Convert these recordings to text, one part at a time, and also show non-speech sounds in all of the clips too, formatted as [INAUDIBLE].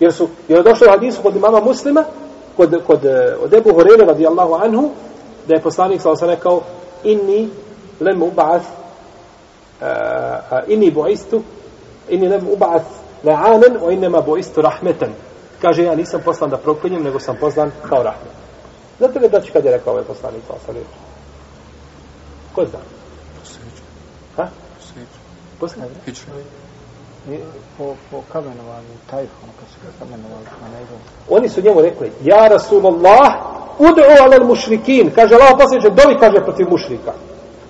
Jer su, jer je došlo u hadisu kod imama muslima, kod, kod eh, od Ebu Horeire radijallahu anhu, da je poslanik sa osam rekao, inni lem uba'ath, uh, inni bu'istu, inni lem uba'ath la'anen, o innema bu'istu rahmeten. Kaže, ja nisam poslan da proklinjem, nego sam poslan kao rahmet. Znate li braći kad je rekao ovaj poslanik sa osam riječi? Ko zna? Ha? Posle? Po, po kamenovanju, tajfu, ono kad su ga kamenovali pa na nego. Oni su njemu rekli, ja Rasulullah, ud'u alel mušrikin. Kaže, Allah posljedće, dovi kaže protiv mušrika.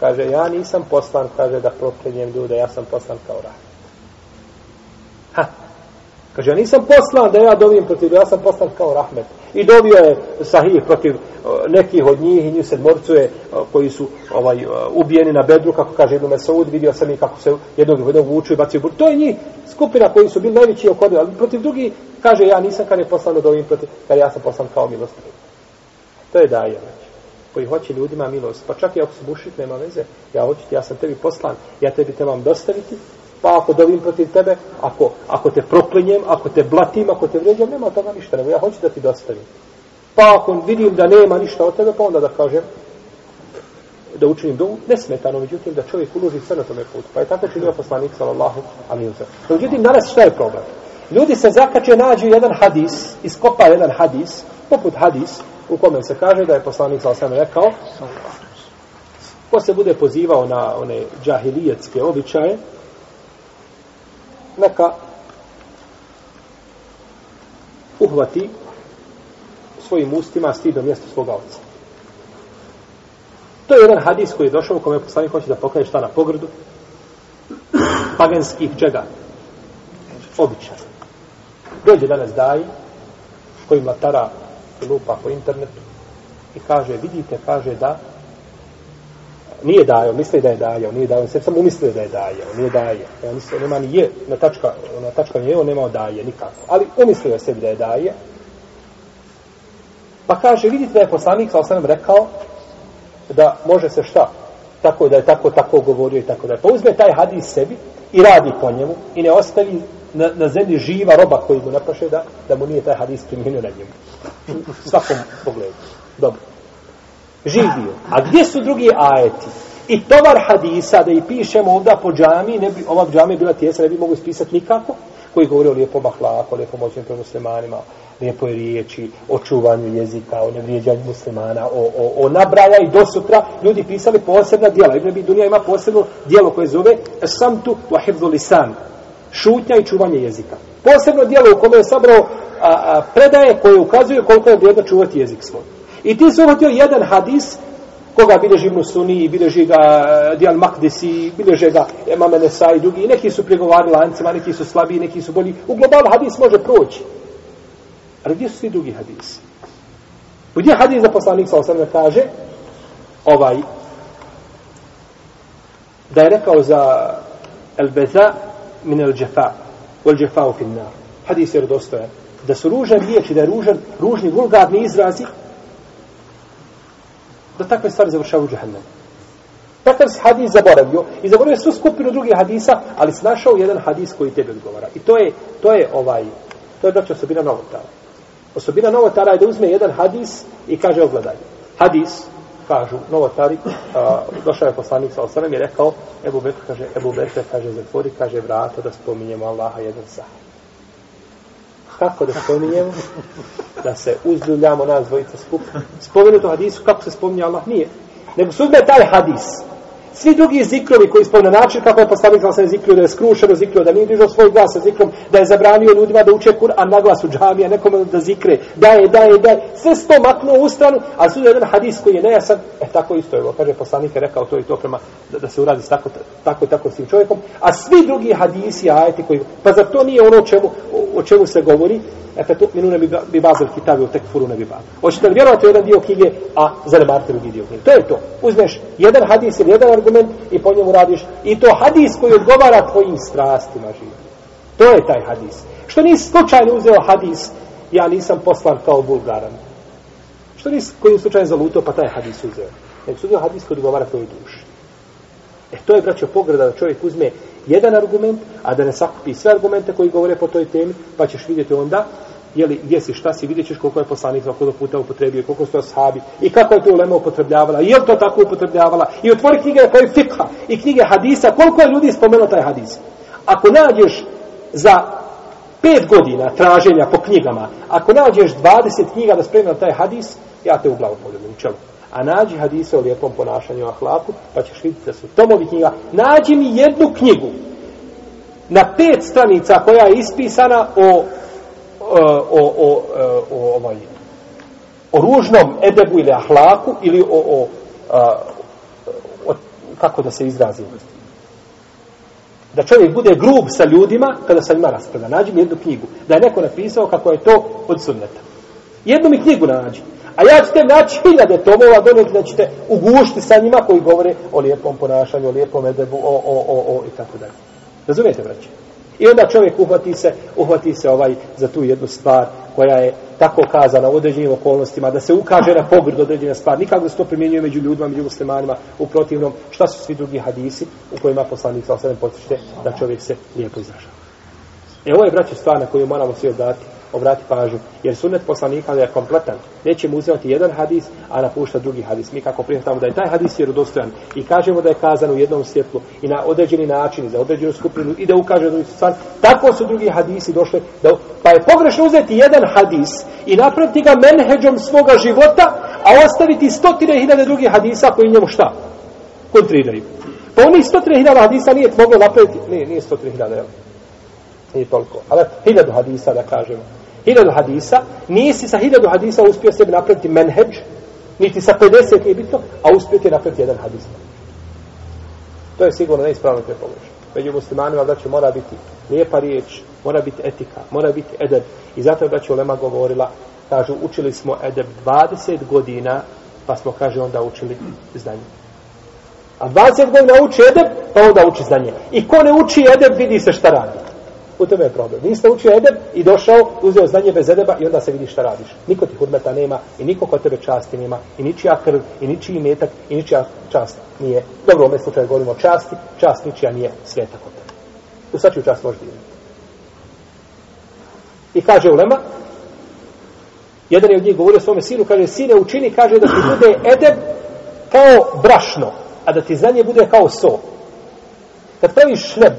Kaže, ja nisam poslan, kaže, da proklinjem ljude, ja sam poslan kao rahmet. Kaže, ja nisam poslan da ja dovim protiv, ja sam poslan kao rahmet. I dovio je sahih protiv e, nekih od njih i njih sedmorcuje uh, e, koji su ovaj e, ubijeni na bedru, kako kaže Ibn Mesaud, vidio sam i kako se jednog jednog vuču i bacio. To je njih skupina koji su bili najveći okodi, ali protiv drugi kaže, ja nisam kad je poslan da dovim protiv, kad ja sam poslan kao milostiv. To je daje, znači koji hoće ljudima milost. Pa čak i ako su mušik, nema veze. Ja hoću ti, ja sam tebi poslan, ja tebi trebam dostaviti, pa ako dovim protiv tebe, ako, ako te proklinjem, ako te blatim, ako te vređam, nema toga ništa, nego ja hoću da ti dostavim. Pa ako vidim da nema ništa od tebe, pa onda da kažem, da učinim dovu, nesmetano, međutim, da čovjek uloži sve na tome putu. Pa je tako činio poslanik, sallallahu alaihi wa Međutim, danas šta je problem? Ljudi se zakače, nađu jedan hadis, iskopa jedan hadis, poput hadis, u kome se kaže da je poslanik sallallahu alaihi rekao, ko se bude pozivao na one džahilijetske običaje, neka uhvati svojim ustima stidno mjesto svoga oca. To je jedan hadis koji je došao u kome poslanik hoće da pokaže šta na pogrdu paganskih čega? Običaja. Dođe danas daji koji mlatara lupa po internetu i kaže, vidite, kaže da nije dajo, misli da je dajo, nije dajo, on se samo umislio da je dajo, nije daje. On misli, nema ni je, na tačka, na tačka nije, on nema daje, nikako. Ali umislio je sebi da je daje. Pa kaže, vidite da je poslanik, sa sam rekao, da može se šta? Tako da je tako, tako govorio i tako da je. Pa uzme taj hadis sebi i radi po njemu i ne ostavi na, na zemlji živa roba koji mu napraše da, da mu nije taj hadis primjenio na njemu. U svakom pogledu. Dobro živio. A gdje su drugi ajeti? I tovar hadisa, da i pišemo ovdje po džami, ne bi, ova džami bila tijesa, ne bi mogu ispisati nikako, koji govori o lijepom ahlaku, o lijepom moćnim pre muslimanima, lijepoj riječi, o čuvanju jezika, o nevrijeđanju muslimana, o, o, o nabraja i do sutra ljudi pisali posebna dijela. Ibn Abi Dunija ima posebno dijelo koje zove Samtu wa hifzu lisan. Šutnja i čuvanje jezika. Posebno dijelo u kome je sabrao a, a, predaje koje ukazuju koliko je vrijedno čuvati jezik svoj. I ti se uvatio jedan hadis, koga bileži Ibn Suni, bileži ga eh, Dijal Makdisi, bileže ga Emame Nesa i drugi. I neki su pregovarali lancima, neki su slabiji, neki su bolji. U globalu hadis može proći. Ali gdje su svi drugi hadisi? Gdje hadis za poslanik sa osrme kaže ovaj da je rekao za el beza min el džefa wal džefa u finnar. Hadis je redostojan. Da su ružan riječi, da je ružan, ružni, vulgarni izrazi, da takve stvari završavaju u džahannemu. Takav si hadis zaboravio i zaboravio svu skupinu drugih hadisa, ali si našao jedan hadis koji tebi odgovara. I to je, to je ovaj, to je znači osobina novotara. Osobina novotara je da uzme jedan hadis i kaže ogledaj. Hadis, kažu novotari, a, došao je poslanik sa osanem i rekao, Ebu Bekr kaže, Ebu Bekr kaže, zatvori, kaže, vrata da spominjemo Allaha jedan sahaj kako da spominjemo, da se uzljuljamo nas dvojica skup. Spomenuto hadisu, kako se spominje Allah, nije. Nego se uzme taj hadis. Svi drugi zikrovi koji spomne način kako je postavio sam zikrio da je skrušeno zikrio, da nije dižao svoj glas sa zikrom, da je zabranio ljudima da uče Kur'an na glas u džamija, nekome da zikre, da je, da je, da je, sve sto maknuo u stranu, a su jedan hadis koji je nejasan, e tako isto je, kaže poslanik je rekao to i to prema, da, da se uradi tako, tako, tako s tim čovjekom, a svi drugi hadisi, ajeti koji, pa za to nije ono o čemu, o čemu se govori, pa Efe tu minune bi bazel kitabe u tekfuru ne bi bazel. Hoćete li vjerovati jedan dio knjige, a zanemarite drugi dio knjige. To je to. Uzmeš jedan hadis ili jedan argument i po njemu radiš. I to hadis koji odgovara tvojim strastima živi. To je taj hadis. Što nisi slučajno uzeo hadis, ja nisam poslan kao bulgaran. Što nisi kojim slučajem zalutao, pa taj hadis uzeo. Nek su uzeo hadis koji odgovara tvojoj duši. E to je, braćo, pogreda da čovjek uzme jedan argument, a da ne sakupi sve argumente koji govore po toj temi, pa ćeš vidjeti onda jeli, gdje si, šta si, vidjet ćeš koliko je poslanik za do puta upotrebio, koliko su ashabi i kako je to ulema upotrebljavala, i je li to tako upotrebljavala, i otvori knjige koje fikha, i knjige hadisa, koliko je ljudi spomenuo taj hadis. Ako nađeš za pet godina traženja po knjigama, ako nađeš 20 knjiga da spremio taj hadis, ja te u glavu poljubim, čelu. A nađi hadise o lijepom ponašanju ahlaku, pa ćeš vidjeti da su tomovi knjiga. Nađi mi jednu knjigu na pet stranica koja je ispisana o o, o, o, e, o, ovaj, o ružnom edebu ili ahlaku ili o, o, a, o kako da se izrazi da čovjek bude grub sa ljudima kada sa njima raspravlja. Nađi mi jednu knjigu. Da je neko napisao kako je to od sunneta. Jednu mi knjigu nađi. A ja ćete naći hiljade tomova donijeti da ćete ugušiti sa njima koji govore o lijepom ponašanju, o lijepom edebu, o, o, o, o i tako dalje. Razumijete, braće? I onda čovjek uhvati se, uhvati se ovaj za tu jednu stvar koja je tako kazana u određenim okolnostima, da se ukaže na pogrd određena stvar. Nikako se to primjenjuje među ljudima, među muslimanima, u protivnom, šta su svi drugi hadisi u kojima poslanik sa osam potište da čovjek se lijepo izražava. E ovo je, braće, stvar na koju moramo svi odati obrati pažnju, jer sunnet poslanika je kompletan. Nećemo uzimati jedan hadis, a napušta drugi hadis. Mi kako prihvatamo da je taj hadis vjerodostojan i kažemo da je kazan u jednom svjetlu i na određeni način za određenu skupinu i da ukaže drugi stvar, tako su drugi hadisi došli. Da, pa je pogrešno uzeti jedan hadis i napraviti ga menheđom svoga života, a ostaviti stotine hiljade drugih hadisa koji njemu šta? Kontriraju. Pa onih stotine hiljada hadisa nije moglo napraviti, nije, nije stotine hiljada, jel? Nije toliko. Ali hiljadu hadisa da kažemo hiljadu hadisa, nisi sa hiljadu hadisa uspio sebi napraviti menheđ, niti sa 50 nije bitno, a uspio ti napraviti jedan hadis. To je sigurno neispravno te pogrešno. Među muslimanima da mora biti lijepa riječ, mora biti etika, mora biti edeb. I zato je da Ulema govorila, kažu, učili smo edeb 20 godina, pa smo, kaže, onda učili znanje. A 20 godina uči edeb, pa onda uči znanje. I ko ne uči edeb, vidi se šta radi. U tome je problem. Niste učio edeb i došao, uzeo znanje bez edeba i onda se vidi šta radiš. Niko ti hurmeta nema i niko kod tebe časti nema i ničija krv i ničiji metak i ničija čast nije. Dobro, u ovom slučaju govorimo o časti, čast ničija nije sveta kod tebe. U svačiju čast može biti. I kaže Ulema, jedan je od njih govorio svome sinu, kaže, sine učini, kaže da ti bude edeb kao brašno, a da ti znanje bude kao so. Kad praviš šleb,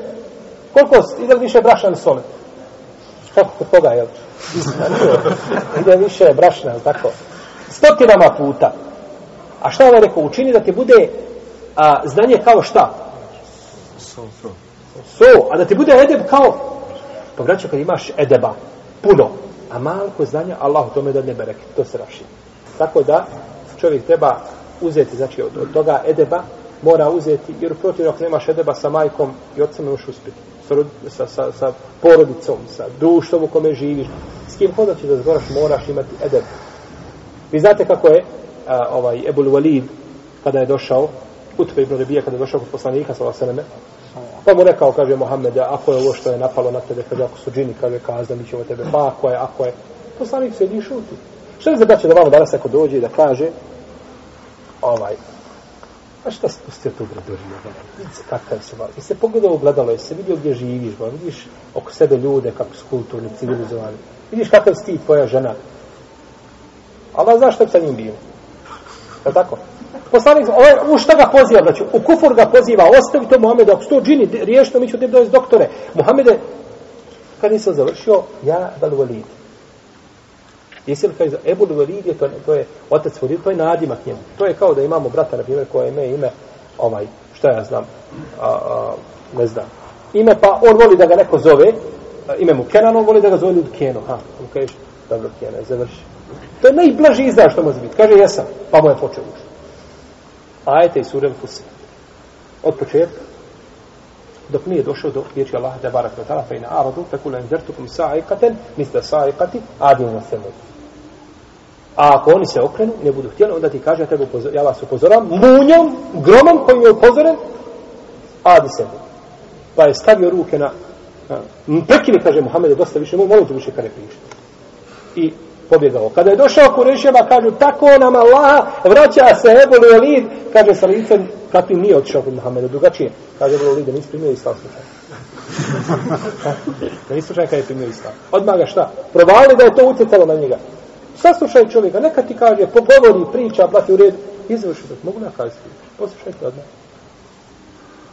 Koliko [LAUGHS] ide više brašna soli? Kako kod koga, jel? ide više brašna, tako? Stotinama puta. A šta ovaj rekao? Učini da ti bude a, znanje kao šta? So, a da ti bude edeb kao... Pa vraća kad imaš edeba, puno, a malko znanja, Allah u tome da ne bereke, to se raši. Tako da čovjek treba uzeti, znači od, od toga edeba, mora uzeti, jer protiv ako nemaš edeba sa majkom i otcem ne možeš uspjeti sa, sa, sa porodicom, sa društvom u kome živiš, s kim hoda će da zgoraš, moraš imati edeb. Vi znate kako je a, ovaj Ebul Walid, kada je došao, Utbe ibn Rebija, kada je došao kod poslanika, sa Vasaneme, pa mu rekao, kaže Mohamed, ako je ovo što je napalo na tebe, kaže, ako su džini, kaže, kazda, mi ćemo tebe, pa ako je, ako je, poslanik se i šuti. Što je zadaće da vama danas ako dođe i da kaže, ovaj, A šta se pustio tu gradurinu? Kakav se vali. I se pogledao u gledalo, se vidio gdje živiš, ba? vidiš oko sebe ljude kako su kulturni, civilizovani. Vidiš kakav si ti tvoja žena. Allah zna što bi sa njim bilo. Je tako? Poslanik, ovaj, u šta ga poziva, znači, u kufur ga poziva, ostavi to Mohameda, ako sto džini, riješno, mi ću tebi dojesti doktore. Mohamede, kad nisam završio, ja dal valid. Jesi li kaže, Ebu Luvelid je, to, to je otac Volid, to je nadimak njemu. To je kao da imamo brata, na primjer, koje ime, ime, ovaj, šta ja znam, a, a, ne znam. Ime, pa on voli da ga neko zove, a, ime mu Kenan, on voli da ga zove Lud Keno. Ha, on kaže, dobro, Keno, završi. To je najblaži izraz što može biti. Kaže, jesam, pa mu je počeo učiti. Ajte i surem fusi. Od početka, dok nije došao do riječi Allaha te barak ve ta'ala fa ina aradu fa kula inzertukum sa'iqatan misla sa'iqati adinu wa samud A ako oni se okrenu, ne budu htjeli, onda ti kaže, ja, tebe upozor, ja vas upozoram, munjom, gromom koji je upozoren, adi sebe. Pa je stavio ruke na, na prekini, kaže Muhammed, dosta više, molim te više kada prišti. I pobjegao. Kada je došao Kurešima, kažu, tako nam Allaha, vraća se Ebu Elid, kaže sa licem, kakvim nije otišao kod Muhammeda, drugačije. Kaže Ebu Elid, da nisi primio islam slučaj. [LAUGHS] da nisi slučaj kada je primio islam. Odmah ga šta? Provali da je to utjecalo na njega. Saslušaj čovjeka, neka ti kaže, pogovori, priča, plati u red, izvrši to. Mogu nakaziti, poslušajte odmah.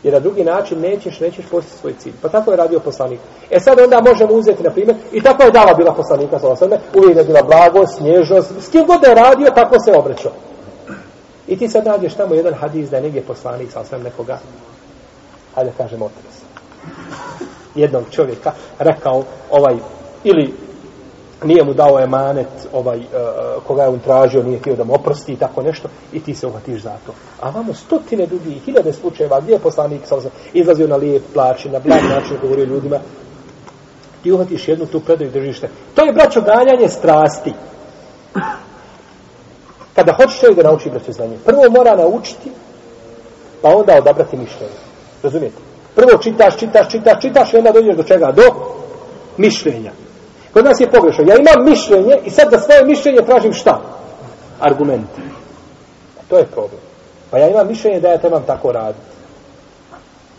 Jer na drugi način nećeš, nećeš postići svoj cilj. Pa tako je radio poslanik. E sad onda možemo uzeti, na primjer, i tako je dava bila poslanika, sa osvrme, uvijek je bila blago, snježnost, s kim god je radio, tako se obraćao. I ti sad nađeš tamo jedan hadis da je negdje poslanik, sa osvrme nekoga, hajde kažemo otres. Jednog čovjeka rekao, ovaj, ili nije mu dao emanet ovaj, uh, koga je on tražio, nije htio da mu oprosti i tako nešto, i ti se uhvatiš za to. A vamo stotine ljudi, hiljade slučajeva, gdje je poslanik sam sam, izlazio na lijep plaći, na blag način govorio ljudima, ti uhvatiš jednu tu predaju držište. To je, braćo, ganjanje strasti. Kada hoćeš čovjek da nauči braćo znanje, prvo mora naučiti, pa onda odabrati mišljenje. Razumijete? Prvo čitaš, čitaš, čitaš, čitaš i onda dođeš do čega? Do mišljenja. Kod nas je pogrešno. Ja imam mišljenje i sad za svoje mišljenje tražim šta? Argumente. To je problem. Pa ja imam mišljenje da ja trebam tako raditi.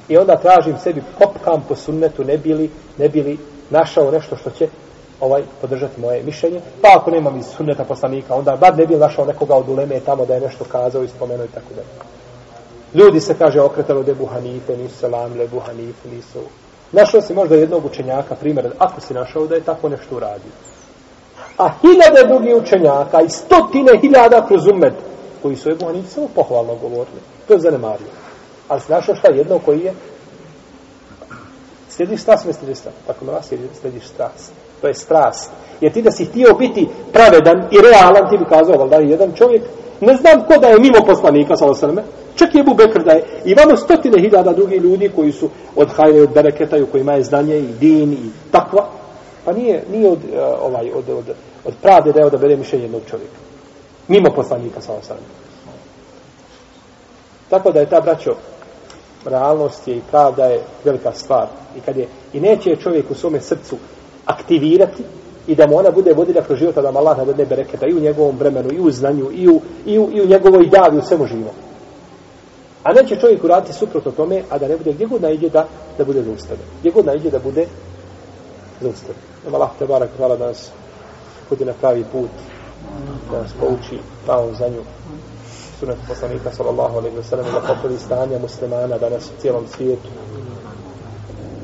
I onda tražim sebi kopkam po sunnetu, ne bili, ne bili našao nešto što će ovaj podržati moje mišljenje. Pa ako nemam iz sunneta poslanika, onda bar ne bi našao nekoga od uleme tamo da je nešto kazao i spomenuo i tako dalje. Ljudi se kaže okretalo od Ebu Hanife, nisu selamle, buhanife, nisu Našao si možda jednog učenjaka, primjer, ako si našao da je tako nešto uradio. A hiljade drugih učenjaka i stotine hiljada kroz umet, koji su Ebu Hanifu samo pohvalno govorili. To je zanemario. Ali si našao šta jedno koji je Slediš strast, ne slediš strast. Tako me vas slijediš strast. To je strast. Jer ti da si htio biti pravedan i realan, ti bi kazao, valjda, je jedan čovjek, ne znam ko da je mimo poslanika, sa osrme, čak je Ebu Bekr da je, i vamo stotine hiljada drugi ljudi koji su od hajne, od bereketa, u kojima je znanje i din i takva, pa nije, nije od, uh, ovaj, od, od, od pravde da je odabere mišljenje jednog čovjeka. Mimo poslanika, sa osrme. Tako da je ta, braćo, realnost je i pravda je velika stvar. I, kad je, i neće čovjek u svome srcu aktivirati i da mu ona bude vodilja kroz života da Allah nadadne bereketa i u njegovom vremenu, i u znanju, i u, i u, i u njegovoj davi, u svemu živom. A neće čovjek uraditi suprotno tome, a da ne bude gdje god najde da, da bude zaustavljen. Gdje god najde da bude zaustavljen. Nema Allah te barak, hvala da nas kodi na pravi put, da nas pouči za nju. sunet poslanika sallallahu alaihi wa sallam da popravi stanja muslimana danas u cijelom svijetu